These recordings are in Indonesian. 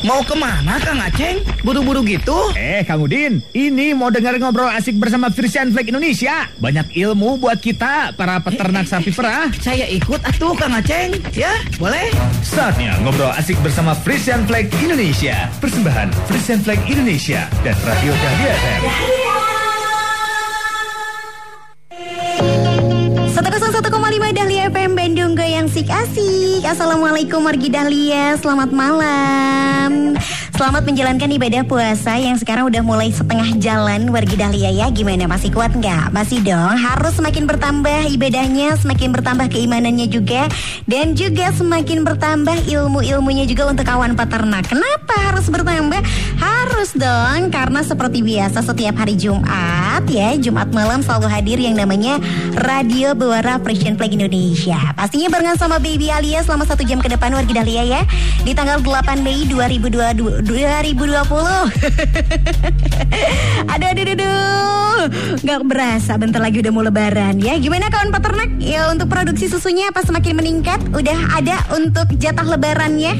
Mau ke mana Kang Aceng? Buru-buru gitu? Eh, Kang Udin, ini mau dengar ngobrol asik bersama Frisian Flag Indonesia. Banyak ilmu buat kita, para peternak sapi perah. Saya ikut atuh Kang Aceng. Ya, boleh? Saatnya ngobrol asik bersama Frisian Flag Indonesia. Persembahan Frisian Flag Indonesia dan Radio Dahlia FM. Bandung Goyang Sik Asik Assalamualaikum wargi Dahlia. Selamat malam Selamat menjalankan ibadah puasa yang sekarang udah mulai setengah jalan wargi Dahlia ya. Gimana masih kuat nggak? Masih dong. Harus semakin bertambah ibadahnya Semakin bertambah keimanannya juga Dan juga semakin bertambah ilmu-ilmunya juga untuk kawan peternak. Kenapa harus bertambah? Harus dong Karena seperti biasa setiap hari Jumat ya Jumat malam selalu hadir yang namanya Radio Bewara Frisian Flag Indonesia. Pastinya barengan sama Baby Alia selama satu jam ke depan wargi Dahlia ya. Di tanggal 8 Mei 2022 2020 Aduh aduh aduh, aduh. Berasa bentar lagi udah mau lebaran. Ya Gimana kawan peternak? Ya untuk produksi susunya apa semakin meningkat? Udah ada untuk jatah lebarannya?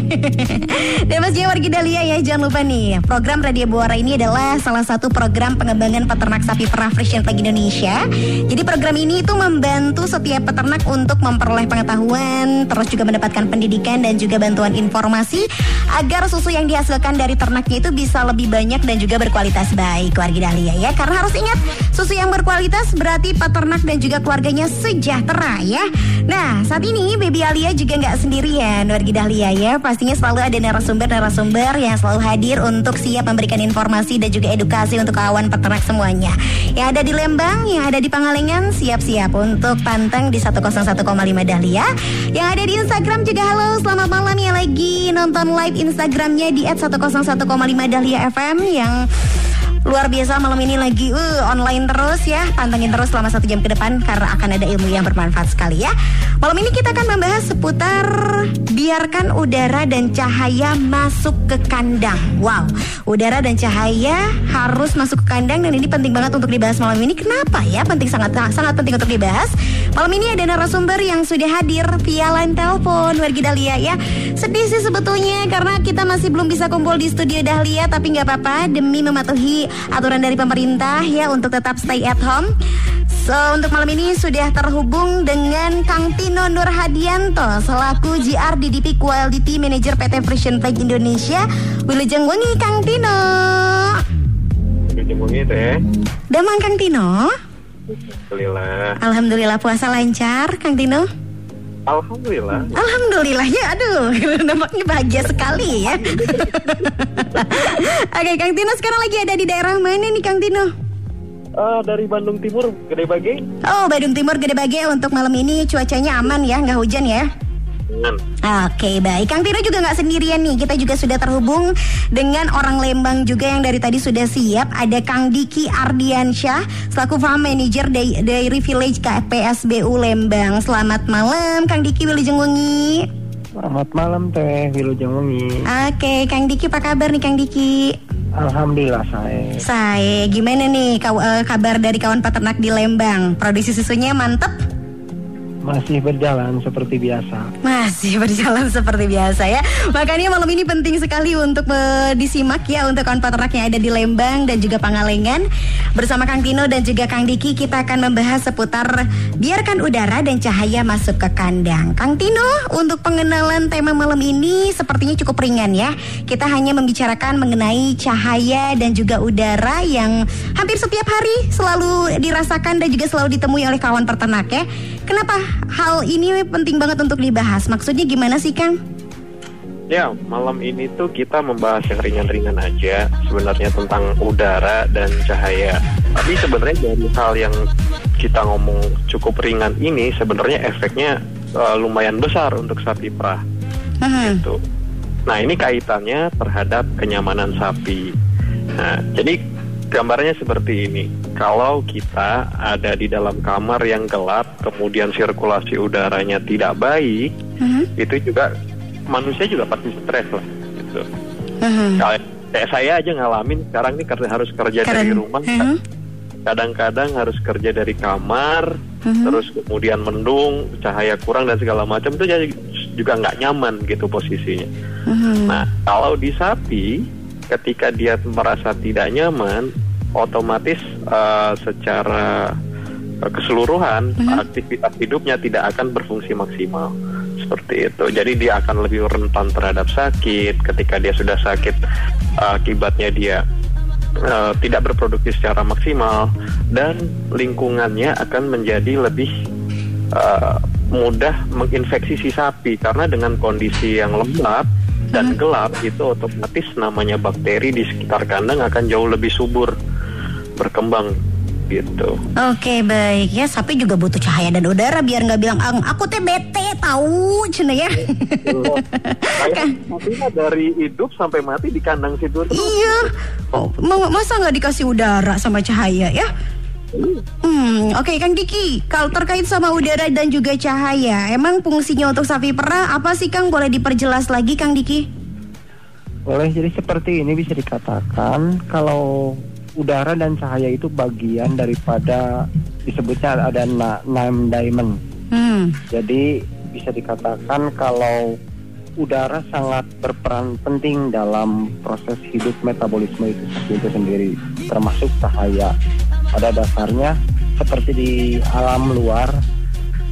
Dan pastinya wargi Dahlia ya Jangan lupa nih. Program Radio Buara ini adalah salah satu program pengembangan peternak sapi perah Frisian Flag Indonesia. Jadi program ini itu membantu setiap peternak untuk memperoleh pengetahuan Terus juga mendapatkan pendidikan dan juga bantuan informasi Agar susu yang dihasilkan dari ternaknya itu bisa lebih banyak dan juga berkualitas baik warga Dahlia ya. Karena harus ingat susu yang berkualitas berarti peternak dan juga keluarganya sejahtera ya. Nah saat ini Baby Alia juga nggak sendirian warga Dahlia ya. Pastinya selalu ada narasumber-narasumber yang selalu hadir untuk siap memberikan informasi dan juga edukasi untuk kawan peternak semuanya. Yang ada di Lembang yang ada di Pangalengan siap-siap untuk pantang di 101,5 Dahlia. Yang ada di Instagram juga halo selamat malam. Ya lagi nonton live Instagramnya di 101,5 Dahlia FM yang luar biasa malam ini lagi uh, online terus ya. Pantengin terus selama satu jam ke depan karena akan ada ilmu yang bermanfaat sekali ya. Malam ini kita akan membahas seputar biarkan udara dan cahaya masuk ke kandang. Wow udara dan cahaya harus masuk ke kandang dan ini penting banget untuk dibahas malam ini. Kenapa ya? Penting sangat sangat penting untuk dibahas. Malam ini ada narasumber yang sudah hadir via line telepon wargi Dahlia ya. Sedih sih sebetulnya karena kita masih belum bisa kumpul di studio Dahlia tapi nggak apa-apa. Demi mematuhi aturan dari pemerintah ya untuk tetap stay at home. So untuk malam ini sudah terhubung dengan Kang Tino Nur Hadianto selaku GR DDP Quality Manager PT Frisian Flag Indonesia. Wilujeng wengi Kang Tino. Wilujeng wengi teh. Damang Kang Tino. Alhamdulillah. Alhamdulillah puasa lancar Kang Tino. Alhamdulillah. Alhamdulillah ya, aduh, nampaknya bahagia sekali ya. Oke, Kang Tino sekarang lagi ada di daerah mana nih, Kang Tino? Uh, dari Bandung Timur, Gede Bage. Oh, Bandung Timur, Gede Bage untuk malam ini cuacanya aman ya, nggak hujan ya? Oke baik, Kang Tino juga nggak sendirian nih. Kita juga sudah terhubung dengan orang Lembang juga yang dari tadi sudah siap. Ada Kang Diki Ardiansyah selaku Farm Manager Dairy Village KPSBU Lembang. Selamat malam, Kang Diki Wilujeng Wengi. Selamat malam Teh Wilujeng Wengi. Oke, Kang Diki apa kabar nih Kang Diki? Alhamdulillah saya. Saya gimana nih kabar dari kawan peternak di Lembang? Produksi susunya mantep? Masih berjalan seperti biasa. Masih berjalan seperti biasa ya. Makanya malam ini penting sekali untuk disimak ya untuk kawan peternak yang ada di Lembang dan juga Pangalengan. Bersama Kang Tino dan juga Kang Diki kita akan membahas seputar biarkan udara dan cahaya masuk ke kandang. Kang Tino, untuk pengenalan tema malam ini sepertinya cukup ringan ya. Kita hanya membicarakan mengenai cahaya dan juga udara yang hampir setiap hari selalu dirasakan dan juga selalu ditemui oleh kawan peternak ya. Kenapa hal ini penting banget untuk dibahas? Maksudnya gimana sih, Kang? Ya, malam ini tuh kita membahas yang ringan-ringan aja sebenarnya tentang udara dan cahaya. Tapi sebenarnya dari hal yang kita ngomong cukup ringan ini sebenarnya efeknya uh, lumayan besar untuk sapi perah. Gitu. Nah, ini kaitannya terhadap kenyamanan sapi. Nah, jadi gambarnya seperti ini. Kalau kita ada di dalam kamar yang gelap, kemudian sirkulasi udaranya tidak baik, uh-huh. itu juga manusia juga pasti stres lah. Gitu. Uh-huh. Kayak saya aja ngalamin sekarang nih karena harus kerja Keren. dari rumah. Uh-huh. Kadang-kadang harus kerja dari kamar, uh-huh. terus kemudian mendung, cahaya kurang dan segala macam itu jadi juga nggak nyaman gitu posisinya. Mhm. Nah, kalau di sapi, ketika dia merasa tidak nyaman, otomatis eh, secara eh, keseluruhan aktivitas hidupnya tidak akan berfungsi maksimal. Seperti itu. Jadi dia akan lebih rentan terhadap sakit. Ketika dia sudah sakit, eh, akibatnya dia eh, tidak berproduksi secara maksimal dan lingkungannya akan menjadi lebih eh, mudah menginfeksi si sapi karena dengan kondisi yang lembab dan gelap itu otomatis namanya bakteri di sekitar kandang akan jauh lebih subur berkembang gitu. Oke baik ya sapi juga butuh cahaya dan udara biar nggak bilang "Ang, aku teh bete tahu cina ya. Kayak sapinya dari hidup sampai mati di kandang situ terus. iya. Oh, ma- masa nggak dikasih udara sama cahaya ya? Hmm, oke Kang Diki, kalau terkait sama udara dan juga cahaya, emang fungsinya untuk sapi perah apa sih Kang? Boleh diperjelas lagi Kang Diki? Boleh jadi seperti ini bisa dikatakan kalau udara dan cahaya itu bagian daripada disebutnya ada na- nine diamond. Hmm, Jadi bisa dikatakan kalau udara sangat berperan penting dalam proses hidup metabolisme itu itu sendiri, termasuk cahaya. Pada dasarnya seperti di alam luar,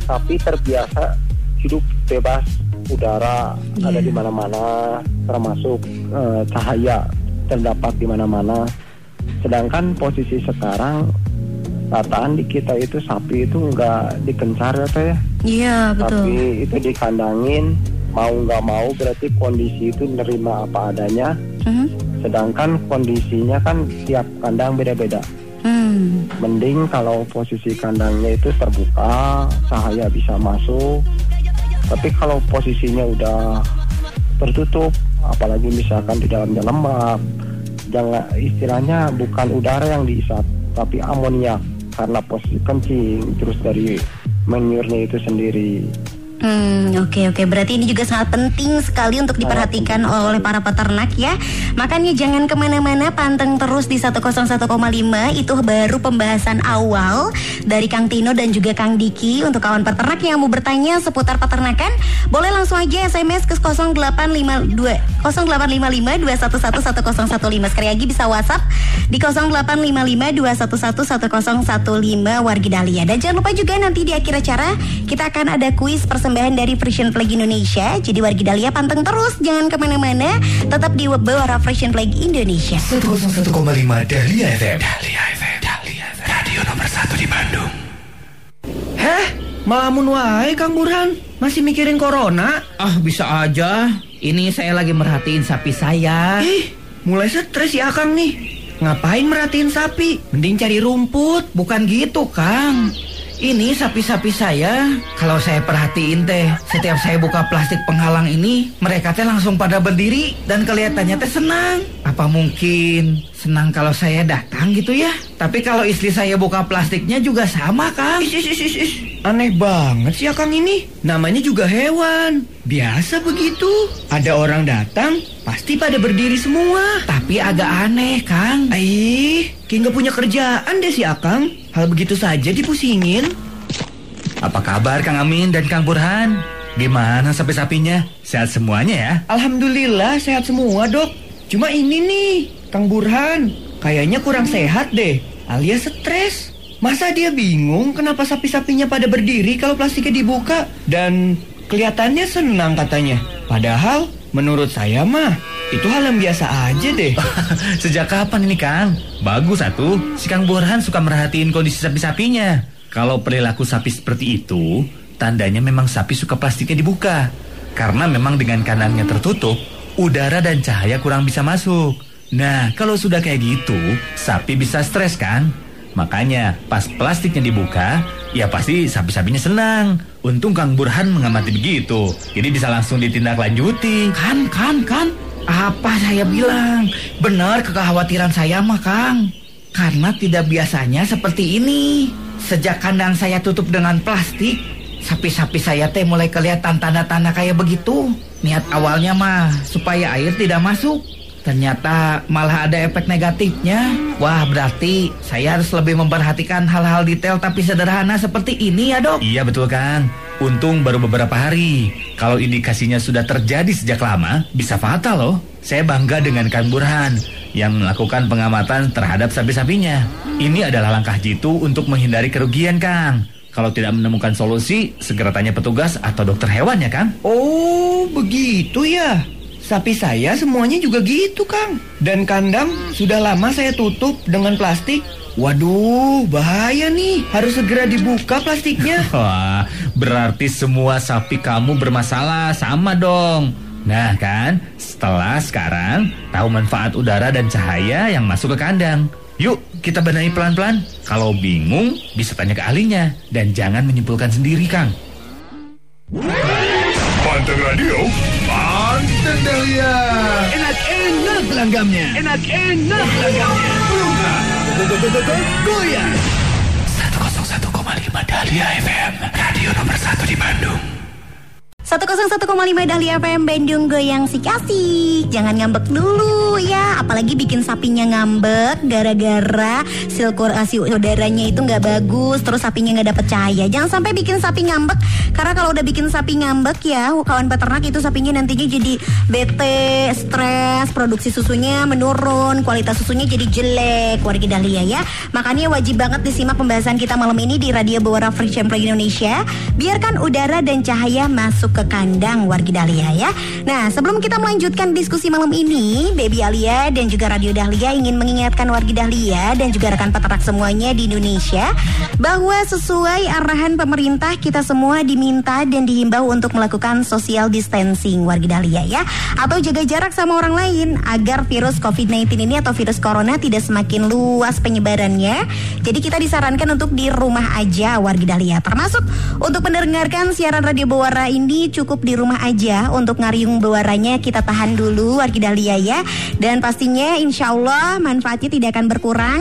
sapi terbiasa hidup bebas, udara ada di mana-mana, termasuk eh, cahaya terdapat di mana-mana. Sedangkan posisi sekarang rataan di kita itu sapi itu nggak dikencar ya teh? Ya iya betul. tapi itu dikandangin mau nggak mau berarti kondisi itu nerima apa adanya. Mhm. sedangkan kondisinya kan tiap kandang beda-beda. Hmm, mending kalau posisi kandangnya itu terbuka cahaya bisa masuk. Tapi kalau posisinya udah tertutup apalagi misalkan di dalamnya lembab jangan istilahnya bukan udara yang diisap tapi amoniak karena posisi kencing terus dari menyurnya itu sendiri Hmm, oke oke. Berarti ini juga sangat penting sekali untuk diperhatikan oleh para peternak ya. Makanya jangan ke mana-mana, panteng terus di 101,5 itu baru pembahasan awal dari Kang Tino dan juga Kang Diki untuk kawan peternak yang mau bertanya seputar peternakan, boleh langsung aja SMS ke 0852 0855 2111015 sekali lagi bisa WhatsApp di 0855 2111015 Wargi Dahlia. Dan jangan lupa juga nanti di akhir acara kita akan ada kuis persembahan dari Frisian Flag Indonesia. Jadi Wargi Dahlia panteng terus, jangan ke mana-mana, tetap di Bawara Frisian Flag Indonesia. 101,5 Dahlia FM. Dahlia FM. Dahlia FM. Radio nomor 1 di Bandung. Heh, malamun wae Kang Burhan. Masih mikirin corona? Ah bisa aja. Ini saya lagi merhatiin sapi saya. Ih, mulai stres ya Kang nih. Ngapain merhatiin sapi? Mending cari rumput. Bukan gitu, Kang. Ini sapi-sapi saya, kalau saya perhatiin teh, setiap saya buka plastik penghalang ini, mereka teh langsung pada berdiri dan kelihatannya teh senang. Apa mungkin senang kalau saya datang gitu ya? Tapi kalau istri saya buka plastiknya juga sama, Kang. Is, is, is, is, is. Aneh banget sih Kang ini. Namanya juga hewan. Biasa begitu. Ada orang datang, pasti pada berdiri semua. Tapi agak aneh, Kang. Ih, kayak nggak punya kerjaan deh si Akang. Hal begitu saja dipusingin. Apa kabar Kang Amin dan Kang Burhan? Gimana sapi-sapinya? Sehat semuanya ya? Alhamdulillah sehat semua dok. Cuma ini nih, Kang Burhan. Kayaknya kurang sehat deh, alias stres. Masa dia bingung kenapa sapi-sapinya pada berdiri kalau plastiknya dibuka? Dan kelihatannya senang katanya. Padahal menurut saya mah itu hal yang biasa aja deh. Sejak kapan ini Kang? Bagus satu, si Kang Burhan suka merhatiin kondisi sapi-sapinya. Kalau perilaku sapi seperti itu, tandanya memang sapi suka plastiknya dibuka. Karena memang dengan kandangnya tertutup, udara dan cahaya kurang bisa masuk. Nah, kalau sudah kayak gitu, sapi bisa stres kan? Makanya pas plastiknya dibuka, ya pasti sapi-sapinya senang. Untung Kang Burhan mengamati begitu, jadi bisa langsung ditindaklanjuti. Kan, kan, kan. Apa saya bilang? Benar kekhawatiran saya mah, Kang. Karena tidak biasanya seperti ini. Sejak kandang saya tutup dengan plastik, sapi-sapi saya teh mulai kelihatan tanda-tanda kayak begitu. Niat awalnya mah supaya air tidak masuk. Ternyata malah ada efek negatifnya. Wah, berarti saya harus lebih memperhatikan hal-hal detail tapi sederhana seperti ini ya, Dok. Iya betul Kang. Untung baru beberapa hari. Kalau indikasinya sudah terjadi sejak lama, bisa fatal loh. Saya bangga dengan Kang Burhan yang melakukan pengamatan terhadap sapi-sapinya. Ini adalah langkah jitu untuk menghindari kerugian, Kang. Kalau tidak menemukan solusi, segera tanya petugas atau dokter hewan ya, Kang. Oh, begitu ya. Sapi saya semuanya juga gitu, Kang. Dan kandang sudah lama saya tutup dengan plastik. Waduh, bahaya nih. Harus segera dibuka plastiknya. Wah, berarti semua sapi kamu bermasalah sama dong. Nah kan, setelah sekarang tahu manfaat udara dan cahaya yang masuk ke kandang. Yuk, kita benahi pelan-pelan. Kalau bingung, bisa tanya ke ahlinya. Dan jangan menyimpulkan sendiri, Kang. Panteng Radio, Dahlia. Enak-enak langgamnya. Enak-enak langgamnya. Goyang. 101,5 Dahlia FM, radio nomor 1 di Bandung. 101,5 Dahlia FM Bandung goyang si kasih. Jangan ngambek dulu ya Apalagi bikin sapinya ngambek Gara-gara sirkulasi udaranya itu nggak bagus Terus sapinya nggak dapet cahaya. Jangan sampai bikin sapi ngambek Karena kalau udah bikin sapi ngambek ya Kawan peternak itu sapinya nantinya jadi bete, stres Produksi susunya menurun Kualitas susunya jadi jelek Warga Dahlia ya Makanya wajib banget disimak pembahasan kita malam ini Di Radio Bawara Free Champion Indonesia. Biarkan udara dan cahaya masuk ke kandang wargi Dahlia ya. Nah, sebelum kita melanjutkan diskusi malam ini, Baby Alia dan juga Radio Dahlia ingin mengingatkan wargi Dahlia dan juga rekan peternak semuanya di Indonesia bahwa sesuai arahan pemerintah kita semua diminta dan dihimbau untuk melakukan social distancing wargi Dahlia ya atau jaga jarak sama orang lain agar virus COVID-19 ini atau virus corona tidak semakin luas penyebarannya. Jadi kita disarankan untuk di rumah aja wargi Dahlia termasuk untuk mendengarkan siaran Radio Bawara ini cukup di rumah aja untuk ngariung bewaranya kita tahan dulu wargi Dahlia ya. Dan pastinya insya Allah manfaatnya tidak akan berkurang.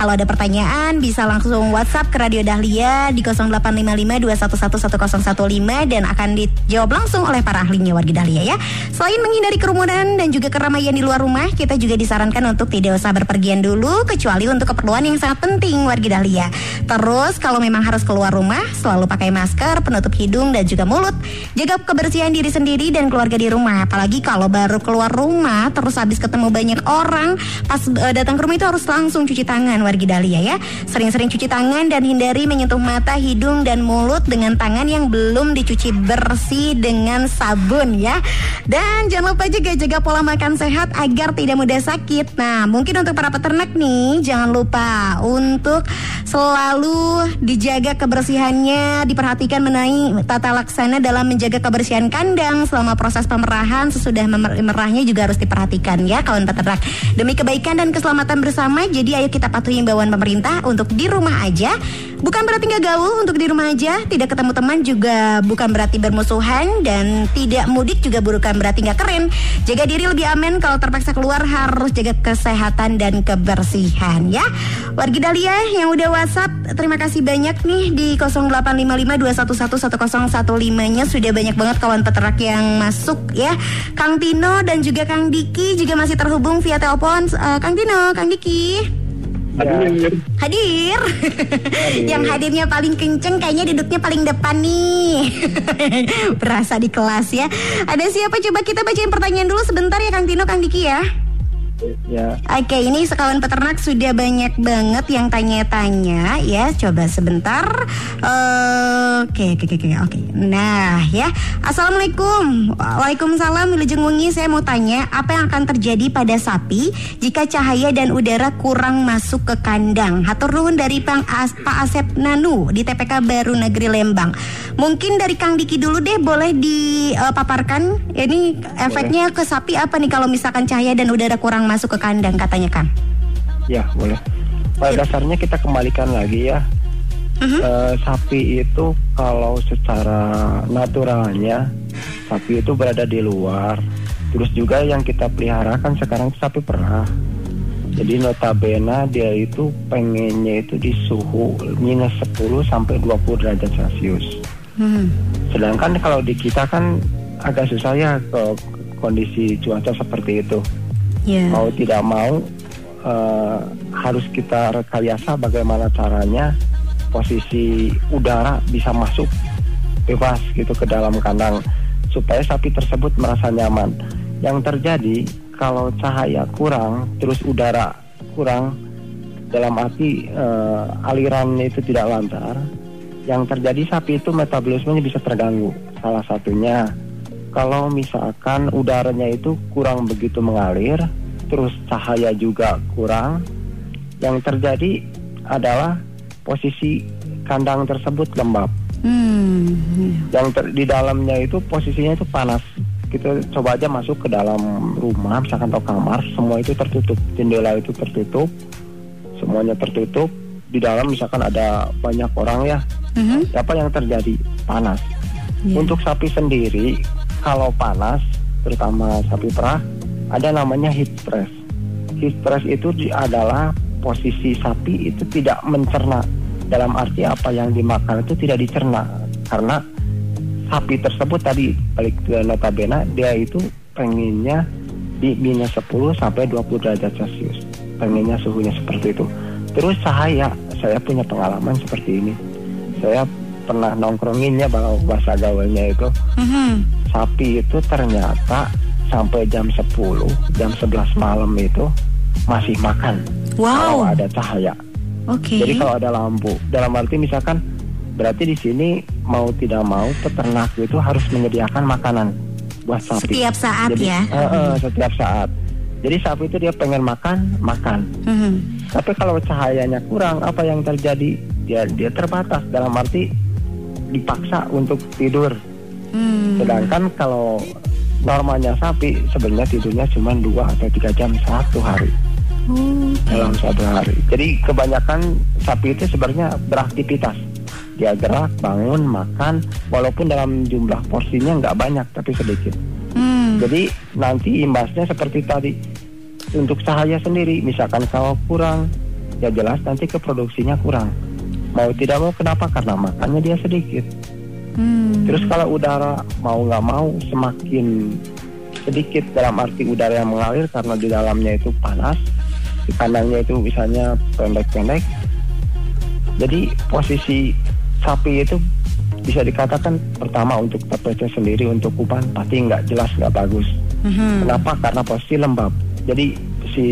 Kalau ada pertanyaan bisa langsung WhatsApp ke Radio Dahlia di 085521111015 dan akan dijawab langsung oleh para ahlinya wargi Dahlia ya. Selain menghindari kerumunan dan juga keramaian di luar rumah kita juga disarankan untuk tidak usah berpergian dulu kecuali untuk keperluan yang sangat penting wargi Dahlia. Terus kalau memang harus keluar rumah selalu pakai masker penutup hidung dan juga mulut Jaga kebersihan diri sendiri dan keluarga di rumah. Apalagi kalau baru keluar rumah terus habis ketemu banyak orang, pas uh, datang ke rumah itu harus langsung cuci tangan wargi Dahlia ya. Sering-sering cuci tangan dan hindari menyentuh mata, hidung dan mulut dengan tangan yang belum dicuci bersih dengan sabun ya. Dan jangan lupa juga jaga pola makan sehat agar tidak mudah sakit. Nah, mungkin untuk para peternak nih jangan lupa untuk selalu dijaga kebersihannya, diperhatikan menaik tata laksana dalam menjaga kebersihan kandang selama proses pemerahan sesudah merahnya juga harus diperhatikan ya kawan peternak. Demi kebaikan dan keselamatan bersama, jadi ayo kita patuhi imbauan pemerintah untuk di rumah aja. Bukan berarti nggak gaul untuk di rumah aja, tidak ketemu teman juga bukan berarti bermusuhan dan tidak mudik juga bukan berarti nggak keren. Jaga diri lebih aman kalau terpaksa keluar harus jaga kesehatan dan kebersihan ya. Wargi Dahlia yang udah WhatsApp, terima kasih banyak nih di 085521111015-nya sudah banyak banget kawan peternak yang masuk ya. Kang Tino dan juga Kang Diki juga masih terhubung via telepon. Uh, Kang Tino, Kang Diki. Hadir. Hadir. yang hadirnya paling kenceng kayaknya duduknya paling depan nih. Berasa di kelas ya. Ada siapa coba kita bacain pertanyaan dulu sebentar ya Kang Tino, Kang Diki ya. Ya. Oke, ini sekawan peternak sudah banyak banget yang tanya-tanya ya. Coba sebentar. Oke, oke, oke, oke. Nah, ya. Assalamualaikum. Waalaikumsalam. Wilujeng Wengi, saya mau tanya, apa yang akan terjadi pada sapi jika cahaya dan udara kurang masuk ke kandang? Hatur nuhun dari Pang As, Pak Asep Nanu di TPK Baru Negeri Lembang. Mungkin dari Kang Diki dulu deh, boleh dipaparkan. Ini efeknya ke sapi apa nih kalau misalkan cahaya dan udara kurang masuk ke kandang katanya kan? Ya boleh. Pada dasarnya kita kembalikan lagi ya. Mhm. Eh, sapi itu kalau secara naturalnya sapi itu berada di luar. Terus juga yang kita pelihara kan sekarang sapi perah. Jadi notabene dia itu pengennya itu di suhu minus 10 sampai 20 derajat Celcius. Hmm. Sedangkan kalau di kita kan agak susah ya ke kondisi cuaca seperti itu. Ya. mau tidak mau eh, harus kita rekayasa bagaimana caranya posisi udara bisa masuk bebas gitu ke dalam kandang supaya sapi tersebut merasa nyaman. Yang terjadi kalau cahaya kurang, terus udara kurang, dalam arti uh, alirannya itu tidak lancar, yang terjadi sapi itu metabolismenya bisa terganggu. Salah satunya kalau misalkan udaranya itu kurang begitu mengalir, terus cahaya juga kurang, yang terjadi adalah posisi kandang tersebut lembab. Hmm. Yang ter, di dalamnya itu posisinya itu panas. Kita coba aja masuk ke dalam rumah, misalkan atau kamar, semua itu tertutup, jendela itu tertutup, semuanya tertutup. Di dalam misalkan ada banyak orang ya, mm-hmm. apa yang terjadi? Panas. Yeah. Untuk sapi sendiri, kalau panas, terutama sapi perah, ada namanya heat stress. Heat stress itu adalah posisi sapi itu tidak mencerna. Dalam arti apa? Yang dimakan itu tidak dicerna. Karena sapi tersebut tadi balik ke notabene dia itu pengennya di minus 10 sampai 20 derajat celcius. Pengennya suhunya seperti itu. Terus saya saya punya pengalaman seperti ini. Saya pernah nongkronginnya bahasa gaulnya itu. Mm-hmm. Sapi itu ternyata sampai jam 10 jam 11 malam itu masih makan wow. kalau ada cahaya Oke. Okay. Jadi kalau ada lampu, dalam arti misalkan berarti di sini mau tidak mau peternak itu harus menyediakan makanan buat sapi. Setiap saat Jadi, ya. Uh, uh, setiap saat. Jadi sapi itu dia pengen makan, makan. Mm -hmm. Tapi kalau cahayanya kurang, apa yang terjadi? Dia dia terbatas dalam arti dipaksa untuk tidur. Mm. Sedangkan kalau normalnya sapi sebenarnya tidurnya cuma dua atau tiga jam satu hari dalam satu hari. Jadi kebanyakan sapi itu sebenarnya beraktivitas. Dia gerak, bangun, makan, walaupun dalam jumlah porsinya nggak banyak tapi sedikit. Hmm. Jadi nanti imbasnya seperti tadi untuk cahaya sendiri, misalkan kalau kurang, ya jelas nanti keproduksinya kurang. Mau tidak mau kenapa? Karena makannya dia sedikit. Hmm. Terus kalau udara mau nggak mau semakin sedikit dalam arti udara yang mengalir karena di dalamnya itu panas, di kandangnya itu misalnya pendek-pendek jadi posisi sapi itu bisa dikatakan pertama untuk TPC sendiri untuk kuban pasti nggak jelas nggak bagus mm-hmm. kenapa karena posisi lembab jadi si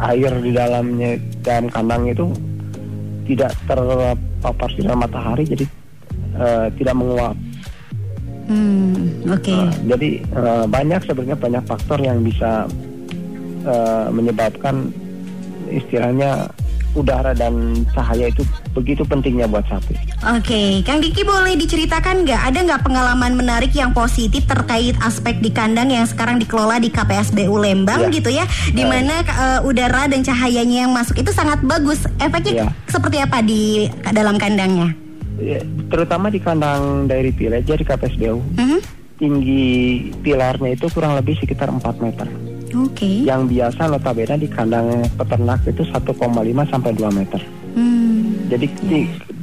air di dalamnya dalam kandang itu tidak terpapar sinar matahari jadi uh, tidak menguap Hmm, oke. Okay. Uh, jadi uh, banyak sebenarnya banyak faktor yang bisa uh, menyebabkan istilahnya udara dan cahaya itu begitu pentingnya buat sapi. Oke, okay. Kang Diki boleh diceritakan nggak ada nggak pengalaman menarik yang positif terkait aspek di kandang yang sekarang dikelola di KPSBU Lembang ya. gitu ya, di mana uh, udara dan cahayanya yang masuk itu sangat bagus. Efeknya ya. seperti apa di dalam kandangnya? Ya, terutama di kandang dari Pileja di KPSBU, uh -huh. tinggi pilarnya itu kurang lebih sekitar 4 meter. Oke. Okay. Yang biasa notabene di kandang peternak itu 1,5 sampai 2 meter. Hmm. Jadi di,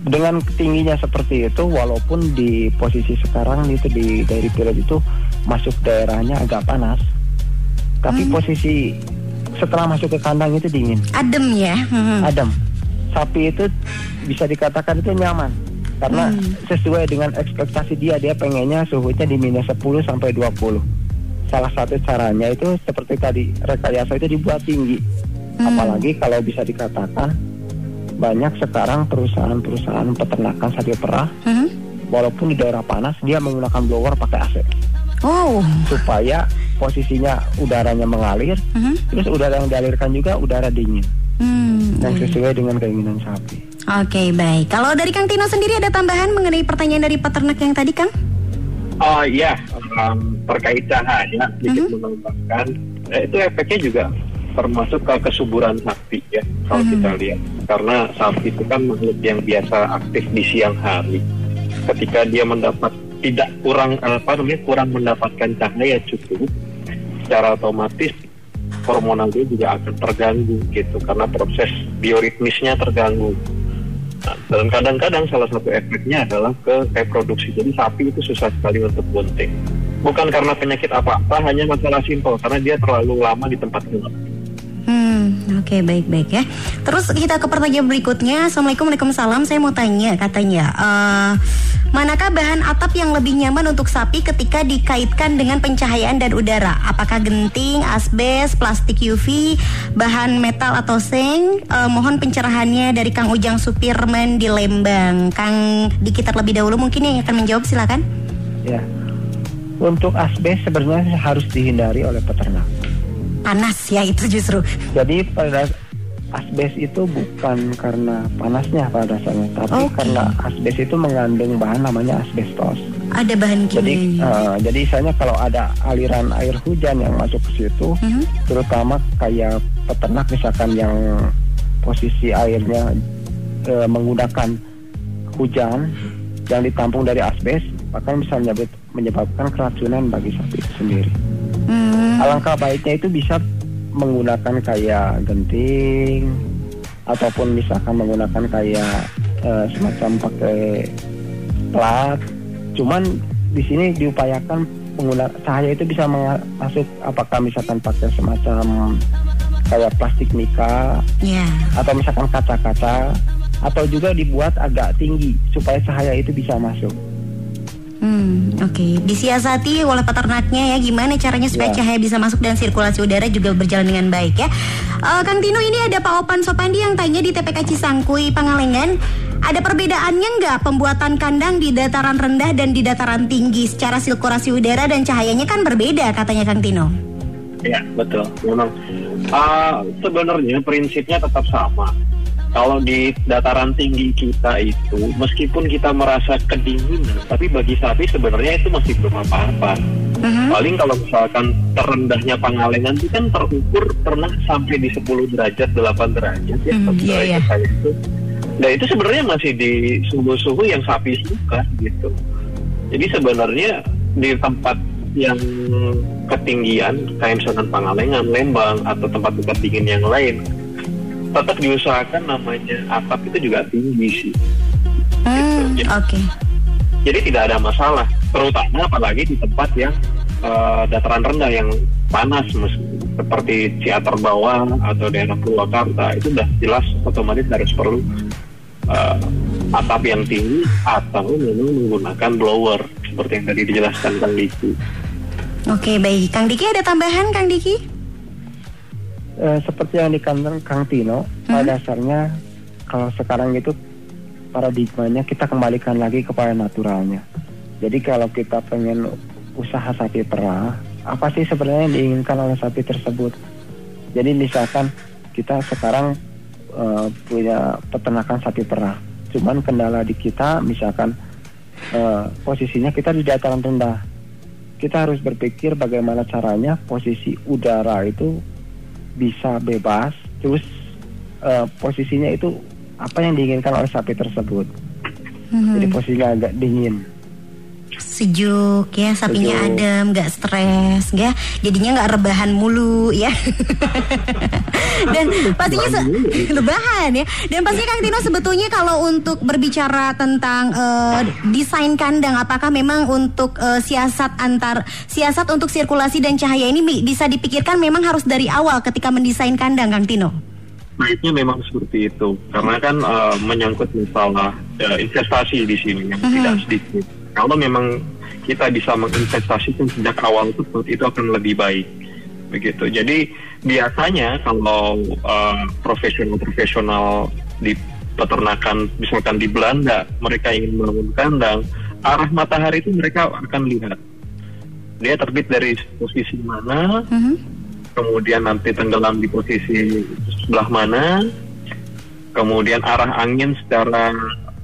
dengan tingginya seperti itu, walaupun di posisi sekarang itu di dari periode itu masuk daerahnya agak panas, tapi hmm. posisi setelah masuk ke kandang itu dingin. Adem ya. Hmm. Adem. Sapi itu bisa dikatakan itu nyaman karena hmm. sesuai dengan ekspektasi dia dia pengennya suhunya di minus 10 sampai 20 salah satu caranya itu seperti tadi rekayasa itu dibuat tinggi. Hmm. Apalagi kalau bisa dikatakan banyak sekarang perusahaan-perusahaan peternakan sapi perah, hmm. walaupun di daerah panas dia menggunakan blower pakai AC. Oh. Supaya posisinya udaranya mengalir, hmm. terus udara yang dialirkan juga udara dingin. Hmm. Yang sesuai dengan keinginan sapi. Oke, okay, baik. Kalau dari Kang Tino sendiri ada tambahan mengenai pertanyaan dari peternak yang tadi, Kang? Oh iya, um, terkait cahaya sedikit uh-huh. menambahkan, eh, itu efeknya juga termasuk ke kesuburan sapi ya kalau uh-huh. kita lihat. Karena sapi itu kan makhluk yang biasa aktif di siang hari. Ketika dia mendapat tidak kurang apa namanya kurang mendapatkan cahaya cukup, secara otomatis hormonal dia juga akan terganggu gitu karena proses bioritmisnya terganggu. Nah, dan kadang-kadang salah satu efeknya adalah ke reproduksi. Jadi sapi itu susah sekali untuk bunting. Bukan karena penyakit apa-apa, hanya masalah simpel karena dia terlalu lama di tempat gelap. Hmm, oke baik-baik ya. Terus kita ke pertanyaan berikutnya. Assalamualaikum, waalaikumsalam. Saya mau tanya, katanya, eh, manakah bahan atap yang lebih nyaman untuk sapi ketika dikaitkan dengan pencahayaan dan udara? Apakah genting, asbes, plastik UV, bahan metal atau seng? Eh, mohon pencerahannya dari Kang Ujang Supirman di Lembang. Kang Diki terlebih dahulu mungkin yang akan menjawab silakan. Ya. Untuk asbes sebenarnya harus dihindari oleh peternak. Panas ya itu justru. Jadi pada asbes itu bukan karena panasnya pada dasarnya, tapi Oke. karena asbes itu mengandung bahan namanya asbestos. Ada bahan Jadi, kimianya. eh, jadi misalnya kalau ada aliran air hujan yang masuk ke situ, Mhm. terutama kayak peternak misalkan yang posisi airnya eh, menggunakan hujan yang ditampung dari asbes, bahkan bisa menyebab- menyebabkan keracunan bagi sapi itu sendiri. Alangkah baiknya itu bisa menggunakan kayak genting ataupun misalkan menggunakan kayak eh, semacam pakai plat. Cuman di sini diupayakan pengguna cahaya itu bisa masuk apakah misalkan pakai semacam kayak plastik mika Ya. atau misalkan kaca-kaca atau juga dibuat agak tinggi supaya cahaya itu bisa masuk. Hmm, oke. Disiasati oleh peternaknya ya gimana caranya supaya Ya. cahaya bisa masuk dan sirkulasi udara juga berjalan dengan baik ya. Eh, Kang Tino ini ada Pak Opan Sopandi yang tanya di TPK Cisangkui Pangalengan. Ada perbedaannya nggak pembuatan kandang di dataran rendah dan di dataran tinggi secara sirkulasi udara dan cahayanya kan berbeda katanya Kang Tino. Ya, betul. Memang Ah, sebenarnya prinsipnya tetap sama. Kalau di dataran tinggi kita itu, meskipun kita merasa kedinginan, tapi bagi sapi sebenarnya itu masih belum apa-apa. Mhm. Paling kalau misalkan terendahnya Pangalengan itu kan terukur pernah sampai di 10 derajat, 8 derajat ya. Hmm, iya, derajat iya. kayak itu. Nah itu sebenarnya masih di suhu-suhu yang sapi suka gitu. Jadi sebenarnya di tempat yang ketinggian kayak misalkan Pangalengan, Lembang atau tempat-tempat dingin yang lain tetap diusahakan namanya atap itu juga tinggi sih. Hmm, Gitu. oke. Jadi tidak ada masalah, terutama apalagi di tempat yang eh, dataran rendah yang panas seperti Ciater Bawah atau daerah Purwakarta itu udah jelas otomatis harus perlu eh, atap yang tinggi atau memang menggunakan blower seperti yang tadi dijelaskan Kang Diki. Oke, baik. Kang Diki ada tambahan Kang Diki? Eh, seperti yang dikatakan Kang Tino, pada dasarnya kalau sekarang itu paradigmanya kita kembalikan lagi kepada naturalnya. Jadi kalau kita pengen usaha sapi perah, apa sih sebenarnya yang diinginkan oleh sapi tersebut? Jadi misalkan kita sekarang eh, punya peternakan sapi perah, cuman kendala di kita misalkan eh, posisinya kita di dataran rendah. Kita harus berpikir bagaimana caranya posisi udara itu bisa bebas, terus eh, posisinya itu apa yang diinginkan oleh sapi tersebut. Mhm. Jadi posisinya agak dingin. Sejuk ya. Sapinya Sejuk. adem nggak stres ya. Jadinya nggak rebahan mulu ya. Dan pastinya se- rebahan ya. Dan pastinya Kang Tino sebetulnya kalau untuk berbicara tentang eh, desain kandang apakah memang untuk eh, siasat antar siasat untuk sirkulasi dan cahaya ini bi- bisa dipikirkan memang harus dari awal ketika mendesain kandang Kang Tino? Baiknya memang seperti itu, karena kan eh, menyangkut masalah eh, investasi di sini yang Mhm. tidak sedikit. Kalau memang kita bisa menginvestasikan sejak awal itu, itu akan lebih baik, begitu. Jadi biasanya kalau eh, profesional-profesional di peternakan, misalkan di Belanda, mereka ingin membangun kandang, arah matahari itu mereka akan lihat. Dia terbit dari posisi mana, Mhm. kemudian nanti tenggelam di posisi sebelah mana, kemudian arah angin secara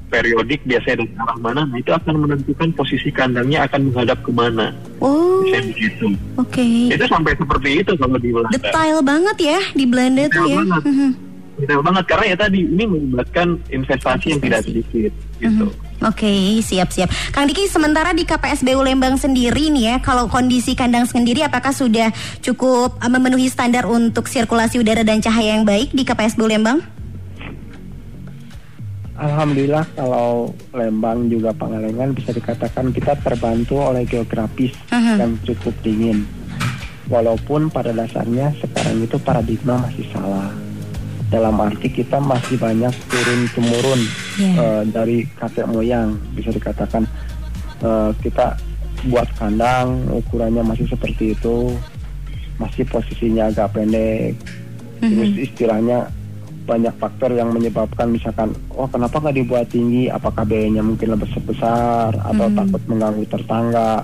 periodik biasanya dari arah mana, nah itu akan menentukan posisi kandangnya akan menghadap ke mana, oh misalnya begitu. oke Itu sampai seperti itu kalau di Belanda. detail banget ya di Belanda tuh Detail ya banget. Mhm. Detail banget karena ya tadi ini melibatkan investasi yang tidak sedikit, gitu. Mhm. Oke, siap-siap. Kang Diki, sementara di KPSBU Lembang sendiri nih ya, kalau kondisi kandang sendiri apakah sudah cukup eh, memenuhi standar untuk sirkulasi udara dan cahaya yang baik di KPSBU Lembang? Alhamdulillah kalau Lembang juga Pangalengan bisa dikatakan kita terbantu oleh geografis Mhm. yang cukup dingin. Walaupun pada dasarnya sekarang itu paradigma masih salah. Dalam arti kita masih banyak turun temurun Ya. eh, dari kakek moyang bisa dikatakan eh, kita buat kandang ukurannya masih seperti itu, masih posisinya agak pendek. Terus istilahnya banyak faktor yang menyebabkan misalkan oh kenapa nggak dibuat tinggi? Apakah biayanya mungkin lebih sebesar atau takut mengganggu tetangga?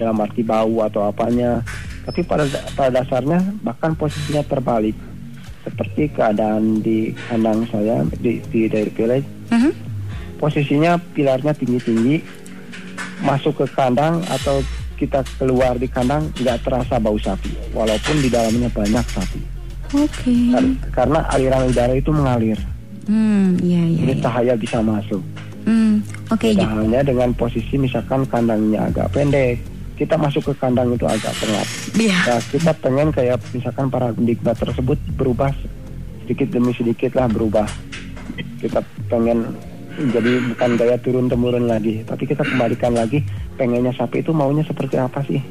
Dalam arti bau atau apanya? Tapi pada pada dasarnya bahkan posisinya terbalik. Seperti keadaan di kandang saya di di Dairy Village. Mhm. posisinya pilarnya tinggi-tinggi. Masuk ke kandang atau kita keluar di kandang nggak terasa bau sapi. Walaupun di dalamnya banyak sapi Oke. Kar- karena aliran udara itu mengalir Hmm, iya iya. jadi iya. cahaya bisa masuk Hmm, oke. Halnya dengan posisi misalkan kandangnya agak pendek kita masuk ke kandang itu agak tengah Iya. Nah, kita pengen kayak misalkan paradigma tersebut berubah sedikit demi sedikit lah berubah. Kita pengen jadi bukan gaya turun temurun lagi, tapi kita kembalikan lagi pengennya sapi itu maunya seperti apa sih?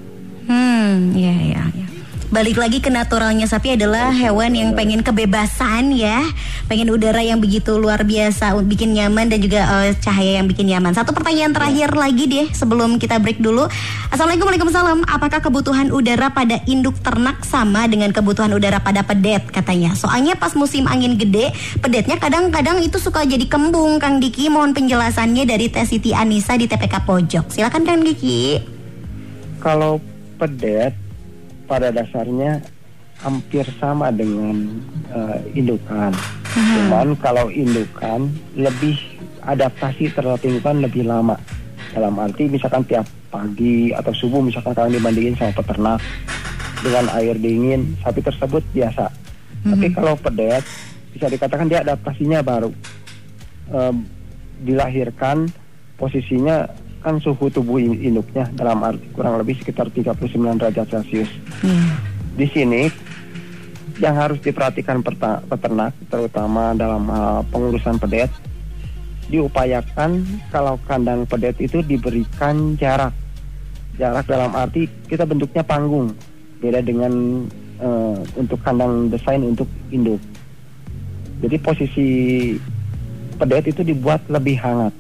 Hmm, iya iya iya. Balik lagi ke naturalnya sapi adalah hewan yang pengen kebebasan ya, pengen udara yang begitu luar biasa, bikin nyaman dan juga eh, cahaya yang bikin nyaman. Satu pertanyaan terakhir lagi deh sebelum kita break dulu. Assalamualaikum Waalaikumsalam. Apakah kebutuhan udara pada induk ternak sama dengan kebutuhan udara pada pedet katanya? Soalnya pas musim angin gede, pedetnya kadang-kadang itu suka jadi kembung. Kang Diki mohon penjelasannya dari Teh Siti Anissa di TPK Pojok. Silakan Kang Diki. Kalau pedet pada dasarnya hampir sama dengan eh, indukan. Cuman kalau indukan lebih adaptasi terhadap lingkungan lebih lama. Dalam arti misalkan tiap pagi atau subuh misalkan kalian dibandingin sama peternak dengan air dingin, sapi tersebut biasa. Tapi kalau pedet bisa dikatakan dia adaptasinya baru. Em, dilahirkan posisinya kan suhu tubuh in- induknya dalam arti kurang lebih sekitar 39 derajat Celcius. Iya. Di sini yang harus diperhatikan peternak terutama dalam hal pengurusan pedet diupayakan kalau kandang pedet itu diberikan jarak jarak dalam arti kita bentuknya panggung beda dengan eh, untuk kandang desain untuk induk jadi posisi pedet itu dibuat lebih hangat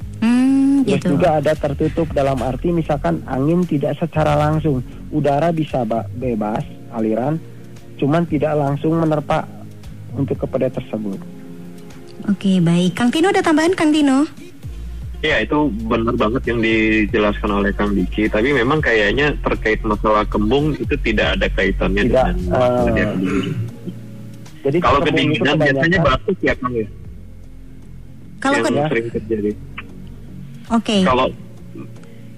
Hmm, Terus gitu. juga ada tertutup dalam arti misalkan angin tidak secara langsung, udara bisa ba- bebas aliran, cuman tidak langsung menerpa untuk ke pedet tersebut. Oke, baik. Kang Tino ada tambahan, Kang Tino? Ya itu benar banget yang dijelaskan oleh Kang Diki. Tapi memang kayaknya terkait masalah kembung itu tidak ada kaitannya Tidak, dengan sendiri. Jadi Kalau kedinginan biasanya batuk ya Kang ya. Kalau yang ke- sering terjadi. Oke. Kalau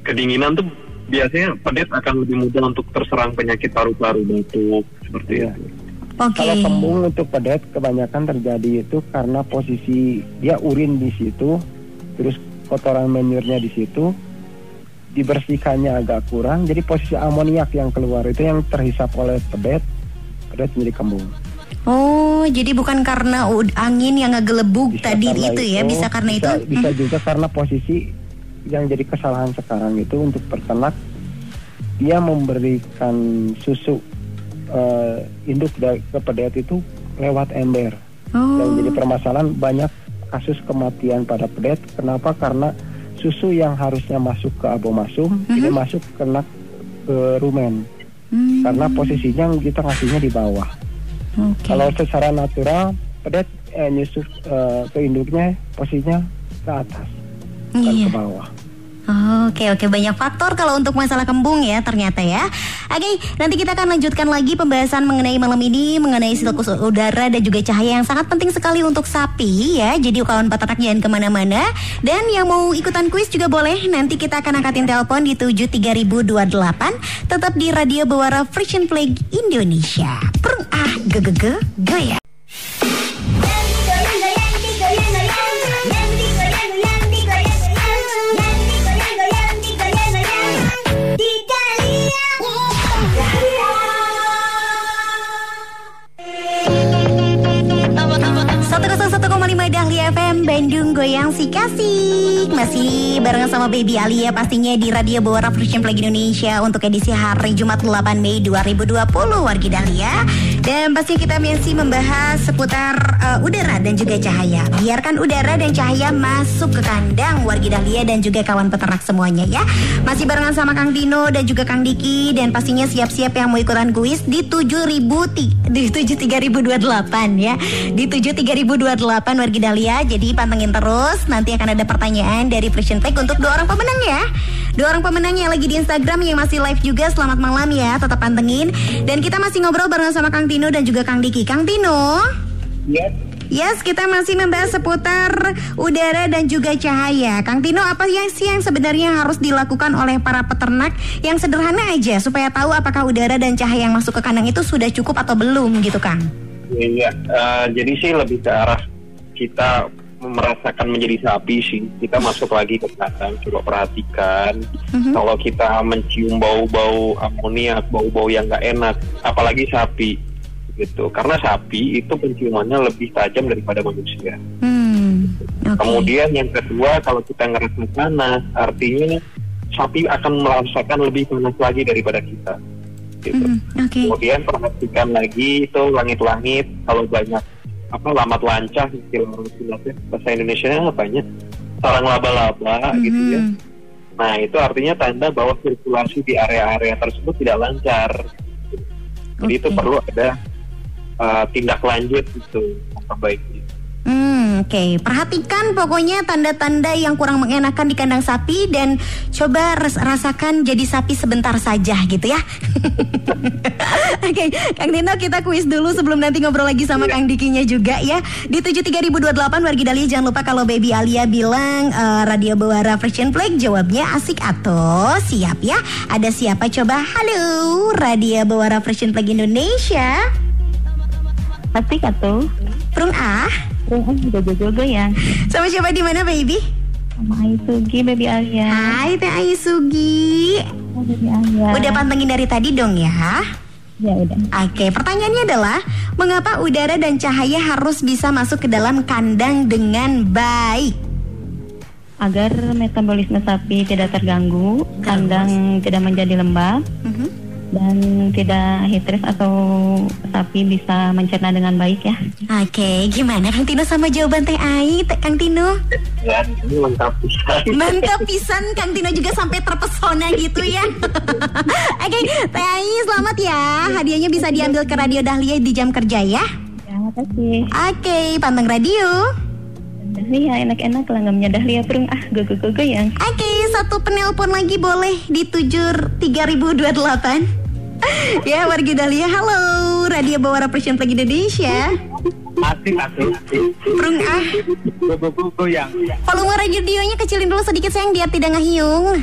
kedinginan tuh biasanya pedet akan lebih mudah untuk terserang penyakit paru-paru batuk seperti Iya. itu. Oke. Kalau kembung untuk pedet kebanyakan terjadi itu karena posisi dia urin di situ, terus kotoran menyurnya di situ, dibersihkannya agak kurang, jadi posisi amoniak yang keluar itu yang terhisap oleh pedet, pedet menjadi kembung. Oh, jadi bukan karena angin yang ngegelebug Bisa tadi karena itu ya, bisa karena bisa, itu. bisa Hmm. juga karena posisi yang jadi kesalahan sekarang itu untuk peternak dia memberikan susu eh, induk ke pedet itu lewat ember. Oh. yang jadi permasalahan banyak kasus kematian pada pedet. Kenapa? Karena susu yang harusnya masuk ke abomasum ini masuk kena ke rumen. Hmm, Karena posisinya kita ngasihnya di bawah. Oke. Kalau secara natural pedet eh, nyusup eh, ke induknya posisinya ke atas bukan Iya. ke bawah. Oke oke banyak faktor kalau untuk masalah kembung ya ternyata ya. Oke nanti kita akan lanjutkan lagi pembahasan mengenai malam ini mengenai siklus udara dan juga cahaya yang sangat penting sekali untuk sapi ya. Jadi kawan peternak jangan ke mana-mana dan yang mau ikutan kuis juga boleh. Nanti kita akan angkatin telepon di 73028 tetap di Radio Bewara Friction Flag Indonesia. Prung ah ge ge goyang. Satu 101,5 Dahlia FM by Bandung goyang si kasih Masih barengan sama Baby Alia pastinya di Radio Bawara Fresh Flag Indonesia Untuk edisi hari Jumat 8 Mei 2020 Wargi Dahlia. Dan pasti kita masih membahas seputar uh, udara dan juga cahaya. Biarkan udara dan cahaya masuk ke kandang Wargi Dahlia dan juga kawan peternak semuanya ya. Masih barengan sama Kang Dino dan juga Kang Diki. Dan pastinya siap-siap yang mau ikutan kuis di 7000 di 73028 ya. Di 73028 Wargi Dahlia. Jadi pantengin terus Nanti akan ada pertanyaan dari Frisian Tech untuk dua orang pemenang ya. Dua orang pemenang yang lagi di Instagram yang masih live juga Selamat malam ya. Tetap pantengin. Dan kita masih ngobrol bareng sama Kang Tino dan juga Kang Diki. Kang Tino? Yes. Yes, kita masih membahas seputar udara dan juga cahaya. Kang Tino, apa yang sih yang sebenarnya harus dilakukan oleh para peternak? Yang sederhana aja supaya tahu apakah udara dan cahaya yang masuk ke kandang itu sudah cukup atau belum gitu, Kang? Iya, eh, jadi sih lebih ke arah kita merasakan menjadi sapi sih. Kita masuk lagi ke kandang, coba perhatikan. Mhm. Kalau kita mencium bau-bau amoniak, bau-bau yang nggak enak, apalagi sapi, gitu. Karena sapi itu penciumannya lebih tajam daripada manusia. Hmm. Oke. Kemudian yang kedua, kalau kita ngerasa panas, artinya sapi akan merasakan lebih panas lagi daripada kita. Gitu. Mhm, Oke. Kemudian perhatikan lagi itu langit-langit kalau banyak apa lamat lancah istilah istilahnya bahasa Indonesia banyak sarang laba-laba gitu ya. Nah itu artinya tanda bahwa sirkulasi di area-area tersebut tidak lancar. Jadi itu Oke. perlu ada uh, tindak lanjut itu memperbaiki. Hmm, oke. Perhatikan pokoknya tanda-tanda yang kurang mengenakan di kandang sapi dan coba res- rasakan jadi sapi sebentar saja gitu ya. oke, Kang Tino kita kuis dulu sebelum nanti ngobrol lagi sama Kang Dikinya juga ya. Di 73028 wargi Dahlia jangan lupa kalau Baby Alia bilang eh, Radio Bawara Fresh Flag jawabnya asik atau siap ya. Ada siapa coba? Halo, Radio Bawara Fresh Flag Indonesia. Asik atau Prung ah. Ruang jogo-jogo yang Sama siapa di mana baby? sama Aisugi Baby Alia. Hai Teh Ayu Sugi. Oh, Baby Alia. Udah pantengin dari tadi dong ya. Ya udah. Oke, pertanyaannya adalah mengapa udara dan cahaya harus bisa masuk ke dalam kandang dengan baik? Agar metabolisme sapi tidak terganggu, kandang tidak menjadi lembab Mhm. Dan tidak histeris atau sapi bisa mencerna dengan baik ya. Oke, gimana Kang Tino sama jawaban Teh Ai, Teh Kang Tino? Ini lengkap bisa. Mantap pisan Kang Tino juga sampai terpesona gitu ya. Oke, Teh Ai selamat ya. Hadiahnya bisa diambil ke Radio Dahlia di jam kerja ya. Ya, makasih. Oke, panteng radio. Dahlia enak-enak lah nggak Dahlia perung ah go go go go yang. Oke, satu penelpon lagi boleh di 73028. ya, wargi Dahlia. Halo, Radio Bawara Persian Flag Indonesia. Asik asik. Prung ah, Gogo-gogo yang volume radionya kecilin dulu sedikit sayang biar tidak ngahiung.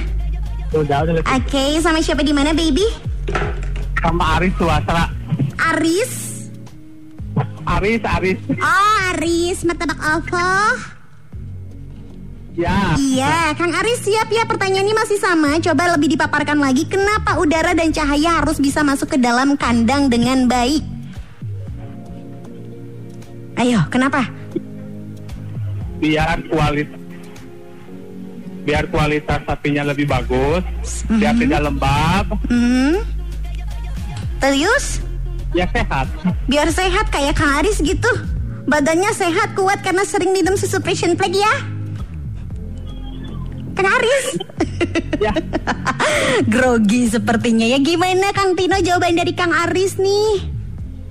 udah udah Oke, sama siapa di mana, baby? sama Aris Suasra. Aris. Aris Aris. Oh, Aris, martabak apa? Ya. Iya, Kang Aris siap ya pertanyaannya masih sama Coba lebih dipaparkan lagi Kenapa udara dan cahaya harus bisa masuk ke dalam kandang dengan baik? Ayo, kenapa? biar kualitas biar kualitas sapinya lebih bagus, biar Mhm. tidak lembab, Hmm. Terus? ya sehat. Biar sehat kayak Kang Aris gitu Badannya sehat, kuat karena sering minum susu Precision Flag ya Kang Aris Ya. Grogi sepertinya ya Gimana Kang Tino jawaban dari Kang Aris nih?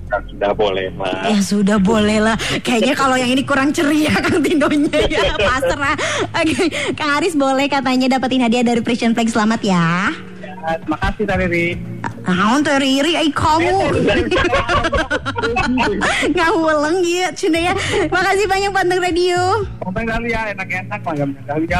Kan sudah boleh mas. Ya sudah boleh lah Kayaknya kalau yang ini kurang ceria Kang Tinonya ya Pasrah Oke, Kang Aris boleh katanya dapetin hadiah dari Precision Flag Selamat ya Ya, Terima kasih Tariri. Naon teh Riri ai kamu. Ngaweleng ya Cina ya. Makasih banyak panteng radio. Kompeng Dahlia enak-enak lah ya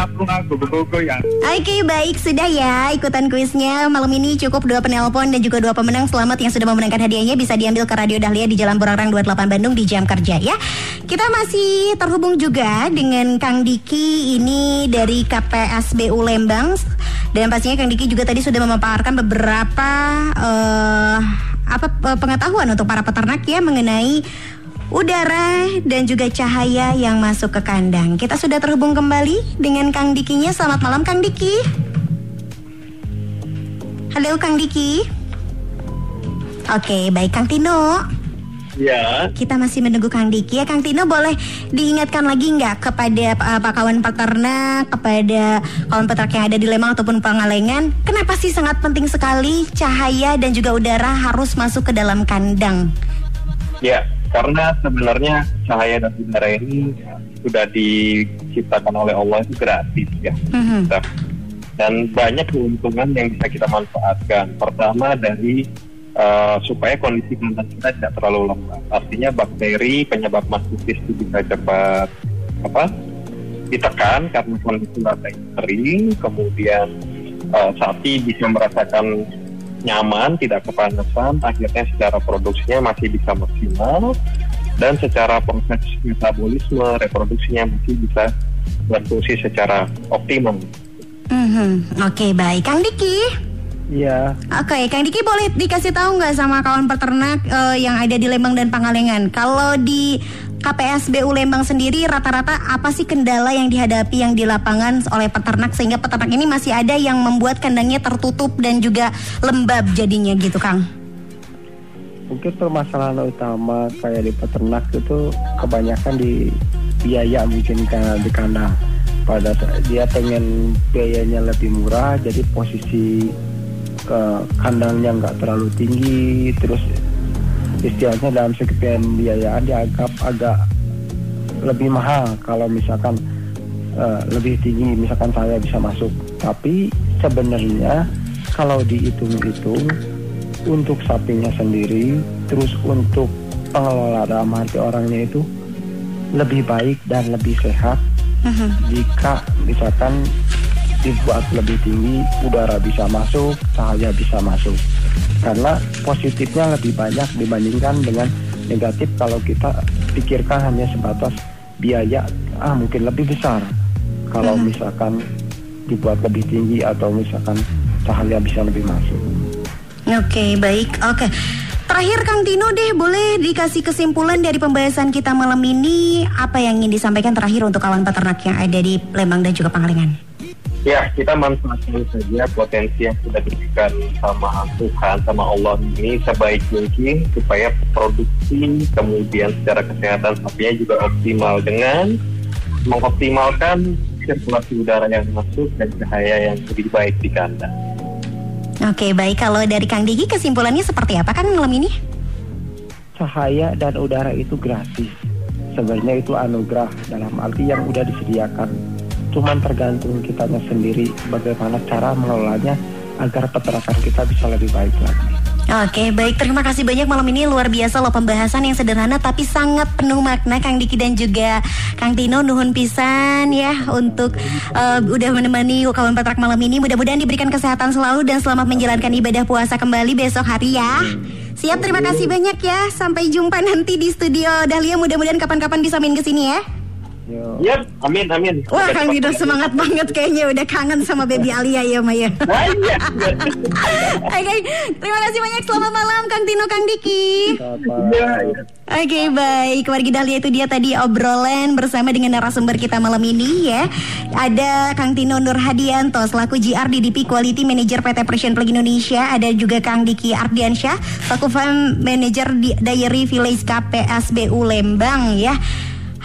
ah gogo-gogo yang. Oke baik sudah ya ikutan kuisnya. Malam ini cukup dua penelpon dan juga dua pemenang selamat yang sudah memenangkan hadiahnya. Bisa diambil ke Radio Dahlia di Jalan Burang 28 Bandung di jam kerja ya. Kita masih terhubung juga dengan Kang Diki ini dari KPSBU Lembang. Dan pastinya Kang Diki juga tadi sudah memaparkan beberapa eh, apa eh, pengetahuan untuk para peternak ya mengenai udara dan juga cahaya yang masuk ke kandang. Kita sudah terhubung kembali dengan Kang Dikinya. Selamat malam Kang Diki. Halo Kang Diki. Oke, baik Kang Tino. Ya, Kita masih menunggu Kang Diki ya. Kang Tino boleh diingatkan lagi nggak kepada uh, Pak kawan peternak, kepada kawan peternak yang ada di Lembang ataupun Pangalengan, kenapa sih sangat penting sekali cahaya dan juga udara harus masuk ke dalam kandang? ya karena sebenarnya cahaya dan udara ini sudah diciptakan oleh Allah itu gratis ya. Mhm. dan banyak keuntungan yang bisa kita manfaatkan. Pertama dari uh, supaya kondisi kandang kita tidak terlalu lemah. Artinya bakteri penyebab masitis itu bisa cepat apa ditekan karena kondisi lantai kering, kemudian uh, sapi bisa merasakan nyaman, tidak kepanasan, akhirnya secara produksinya masih bisa maksimal dan secara proses metabolisme reproduksinya masih bisa berfungsi secara optimal. Mhm. Oke baik, Kang Diki. Iya, Oke, Kang Diki boleh dikasih tahu nggak sama kawan peternak eh, yang ada di Lembang dan Pangalengan? Kalau di KPSBU Lembang sendiri rata-rata apa sih kendala yang dihadapi yang di lapangan oleh peternak sehingga peternak ini masih ada yang membuat kandangnya tertutup dan juga lembab jadinya gitu, Kang? mungkin permasalahan utama kayak di peternak itu kebanyakan di biaya mungkin karena di kandang. Pada dia pengen biayanya lebih murah, jadi posisi ke kandangnya nggak terlalu tinggi, terus istilahnya dalam segi pembiayaan dianggap agak lebih mahal kalau misalkan eh, lebih tinggi, misalkan saya bisa masuk. Tapi sebenarnya kalau dihitung-hitung untuk sapinya sendiri, terus untuk pengelola dalam arti orangnya itu lebih baik dan lebih sehat Mhm. jika misalkan dibuat lebih tinggi, udara bisa masuk, cahaya bisa masuk. Karena positifnya lebih banyak dibandingkan dengan negatif kalau kita pikirkan hanya sebatas biaya, ah mungkin lebih besar. Kalau Mhm. misalkan dibuat lebih tinggi atau misalkan cahaya bisa lebih masuk. Oke, baik. Oke. Terakhir Kang Tino deh, boleh dikasih kesimpulan dari pembahasan kita malam ini apa yang ingin disampaikan terakhir untuk kawan peternak yang ada di Lembang dan juga Pangalengan? Ya, kita manfaatkan saja potensi yang sudah diberikan sama Tuhan, sama Allah ini sebaik mungkin supaya produksi kemudian secara kesehatan sapinya juga optimal dengan mengoptimalkan sirkulasi udara yang masuk dan cahaya yang lebih baik di kandang. Oke, baik. Kalau dari Kang Digi kesimpulannya seperti apa kan malam ini? cahaya dan udara itu gratis. Sebenarnya itu anugerah dalam arti yang udah disediakan. Cuman tergantung kitanya sendiri bagaimana cara mengelolanya agar peternakan kita bisa lebih baik lagi. Oke, baik. Terima kasih banyak malam ini luar biasa loh pembahasan yang sederhana tapi sangat penuh makna Kang Diki dan juga Kang Tino nuhun pisan ya untuk eh, udah menemani kawan peternak malam ini. Mudah-mudahan diberikan kesehatan selalu dan selamat menjalankan ibadah puasa kembali besok hari ya. Siap, terima kasih banyak ya. Sampai jumpa nanti di studio Dahlia. Mudah-mudahan kapan-kapan bisa main ke sini ya. Yap, amin, amin. Wah, Kang Dino semangat banget kayaknya udah kangen sama baby Alia ya, Maya. Nah, iya. Oke, terima kasih banyak. Selamat malam, Kang Tino, Kang Diki. Selamat. Oke baik, wargi Dahlia itu dia tadi obrolan bersama dengan narasumber kita malam ini ya Ada Kang Tino Nurhadianto selaku GR DDP Quality Manager PT Persian Plug Indonesia Ada juga Kang Diki Ardiansyah selaku Farm Manager di Dairy Village KPSBU Lembang ya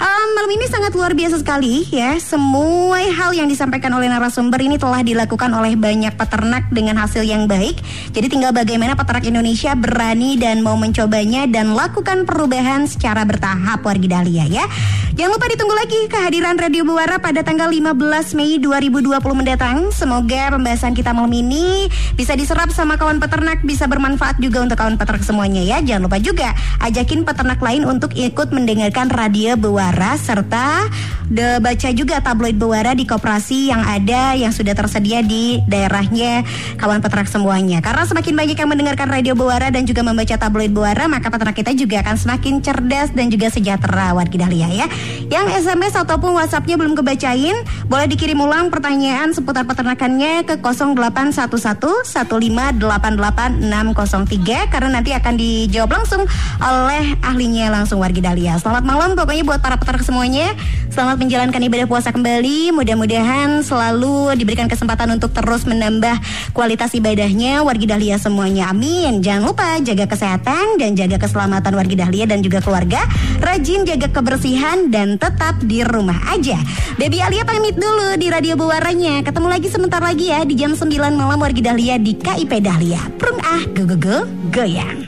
Um, malam ini sangat luar biasa sekali ya. Semua hal yang disampaikan oleh narasumber ini telah dilakukan oleh banyak peternak dengan hasil yang baik. Jadi tinggal bagaimana peternak Indonesia berani dan mau mencobanya dan lakukan perubahan secara bertahap wargi Dahlia ya. Jangan lupa ditunggu lagi kehadiran Radio Buara pada tanggal 15 Mei 2020 mendatang. Semoga pembahasan kita malam ini bisa diserap sama kawan peternak, bisa bermanfaat juga untuk kawan peternak semuanya ya. Jangan lupa juga ajakin peternak lain untuk ikut mendengarkan Radio Buara. Bewara serta de baca juga tabloid Bewara di koperasi yang ada yang sudah tersedia di daerahnya kawan peternak semuanya. Karena semakin banyak yang mendengarkan radio Bewara dan juga membaca tabloid Bewara, maka peternak kita juga akan semakin cerdas dan juga sejahtera warga Dahlia ya. Yang SMS ataupun WhatsAppnya belum kebacain, boleh dikirim ulang pertanyaan seputar peternakannya ke 0811 1588603 karena nanti akan dijawab langsung oleh ahlinya langsung warga Dahlia. Selamat malam pokoknya buat para peternak semuanya. Selamat menjalankan ibadah puasa kembali. Mudah-mudahan selalu diberikan kesempatan untuk terus menambah kualitas ibadahnya warga Dahlia semuanya. Amin. Jangan lupa jaga kesehatan dan jaga keselamatan warga Dahlia dan juga keluarga. Rajin jaga kebersihan dan tetap di rumah aja. Baby Alia pamit dulu di Radio Buwaranya. Ketemu lagi sebentar lagi ya di jam 9 malam warga Dahlia di KIP Dahlia. Prung ah, go go go, goyang.